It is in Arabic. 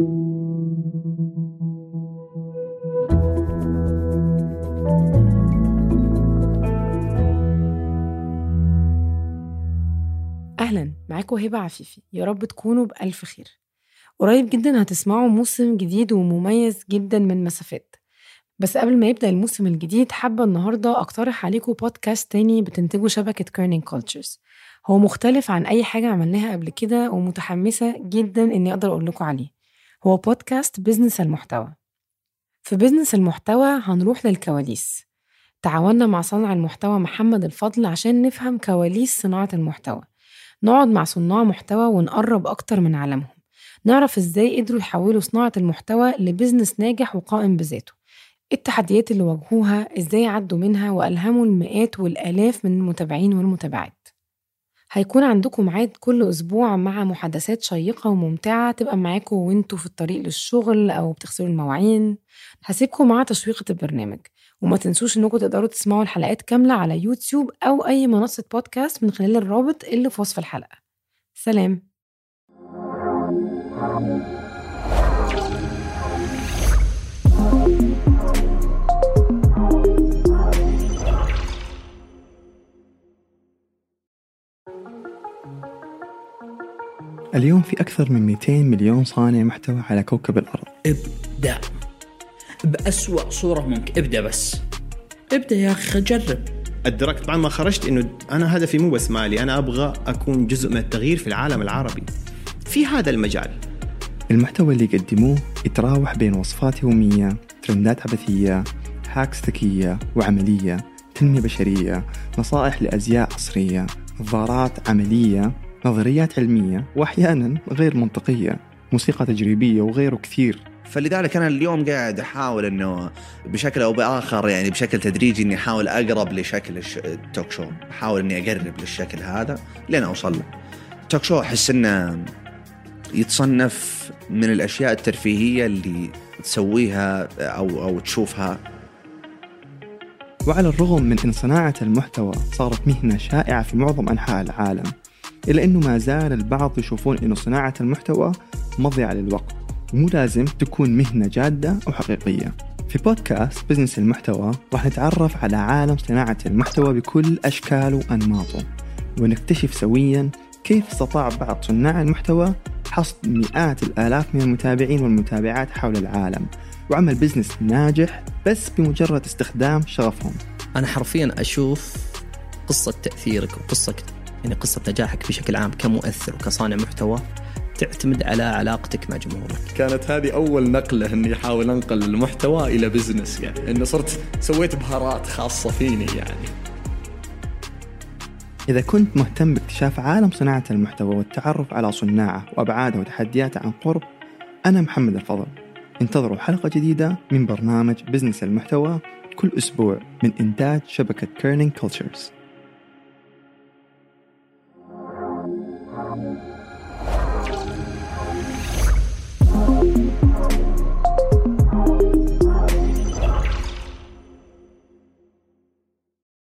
أهلا معاكم هبة عفيفي. يا رب تكونوا بألف خير. قريب جدا هتسمعوا موسم جديد ومميز جدا من مسافات. بس قبل ما يبدأ الموسم الجديد حابة النهاردة أقترح عليكم بودكاست تاني بتنتجه شبكة Kerning Cultures هو مختلف عن أي حاجة عملناها قبل كده ومتحمسة جدا إني أقدر أقول لكم عليه. هو بودكاست بزنس المحتوى. في بزنس المحتوى هنروح للكواليس. تعاوننا مع صانع المحتوى محمد الفضل عشان نفهم كواليس صناعة المحتوى. نقعد مع صناع محتوى ونقرب أكتر من عالمهم. نعرف إزاي قدروا يحولوا صناعة المحتوى لبزنس ناجح وقائم بذاته. التحديات اللي واجهوها إزاي عدوا منها وألهموا المئات والآلاف من المتابعين والمتابعات. هيكون عندكم ميعاد كل أسبوع مع محادثات شيقة وممتعة تبقى معاكم وانتوا في الطريق للشغل أو بتغسلوا المواعين. هسيبكم مع تشويقة البرنامج. وما تنسوش إنكم تقدروا تسمعوا الحلقات كاملة على يوتيوب أو أي منصة بودكاست من خلال الرابط اللي في وصف الحلقة. سلام. اليوم في أكثر من 200 مليون صانع محتوى على كوكب الأرض. ابدأ. بأسوأ صورة ممكن. ابدأ بس. ابدأ يا أخي جرب. أدركت بعد ما خرجت إنه أنا هدفي مو بس مالي أنا أبغى أكون جزء من التغيير في العالم العربي. في هذا المجال. المحتوى اللي يقدموه يتراوح بين وصفات يومية ترندات عبثية هاكس ذكية وعملية تنمية بشرية نصائح لأزياء عصرية نظارات عملية. نظريات علمية وأحيانا غير منطقية موسيقى تجريبية وغيره كثير فلذلك أنا اليوم قاعد أحاول إنه بشكل أو بآخر يعني بشكل تدريجي إني أحاول أقرب لشكل التوك شو، أحاول إني أقرب للشكل هذا لين أوصل له. التوك شو أحس إنه يتصنف من الأشياء الترفيهية اللي تسويها أو أو تشوفها وعلى الرغم من أن صناعة المحتوى صارت مهنة شائعة في معظم أنحاء العالم إلا أنه ما زال البعض يشوفون أن صناعة المحتوى مضيعة للوقت ومو لازم تكون مهنة جادة أو حقيقية. في بودكاست بزنس المحتوى راح نتعرف على عالم صناعة المحتوى بكل أشكاله وأنماطه ونكتشف سويا كيف استطاع بعض صناع المحتوى حصد مئات الآلاف من المتابعين والمتابعات حول العالم وعمل بزنس ناجح بس بمجرد استخدام شغفهم. أنا حرفيا أشوف قصة تأثيرك وقصة يعني قصة نجاحك بشكل عام كمؤثر وكصانع محتوى تعتمد على علاقتك مع جمهورك. كانت هذه أول نقلة إني أحاول أنقل المحتوى إلى بزنس يعني انه صرت سويت بهارات خاصة فيني يعني. إذا كنت مهتم باكتشاف عالم صناعة المحتوى والتعرف على صناعه وأبعاده وتحدياته عن قرب أنا محمد الفضل. انتظروا حلقة جديدة من برنامج بزنس المحتوى كل أسبوع من إنتاج شبكة Kerning Cultures Amen.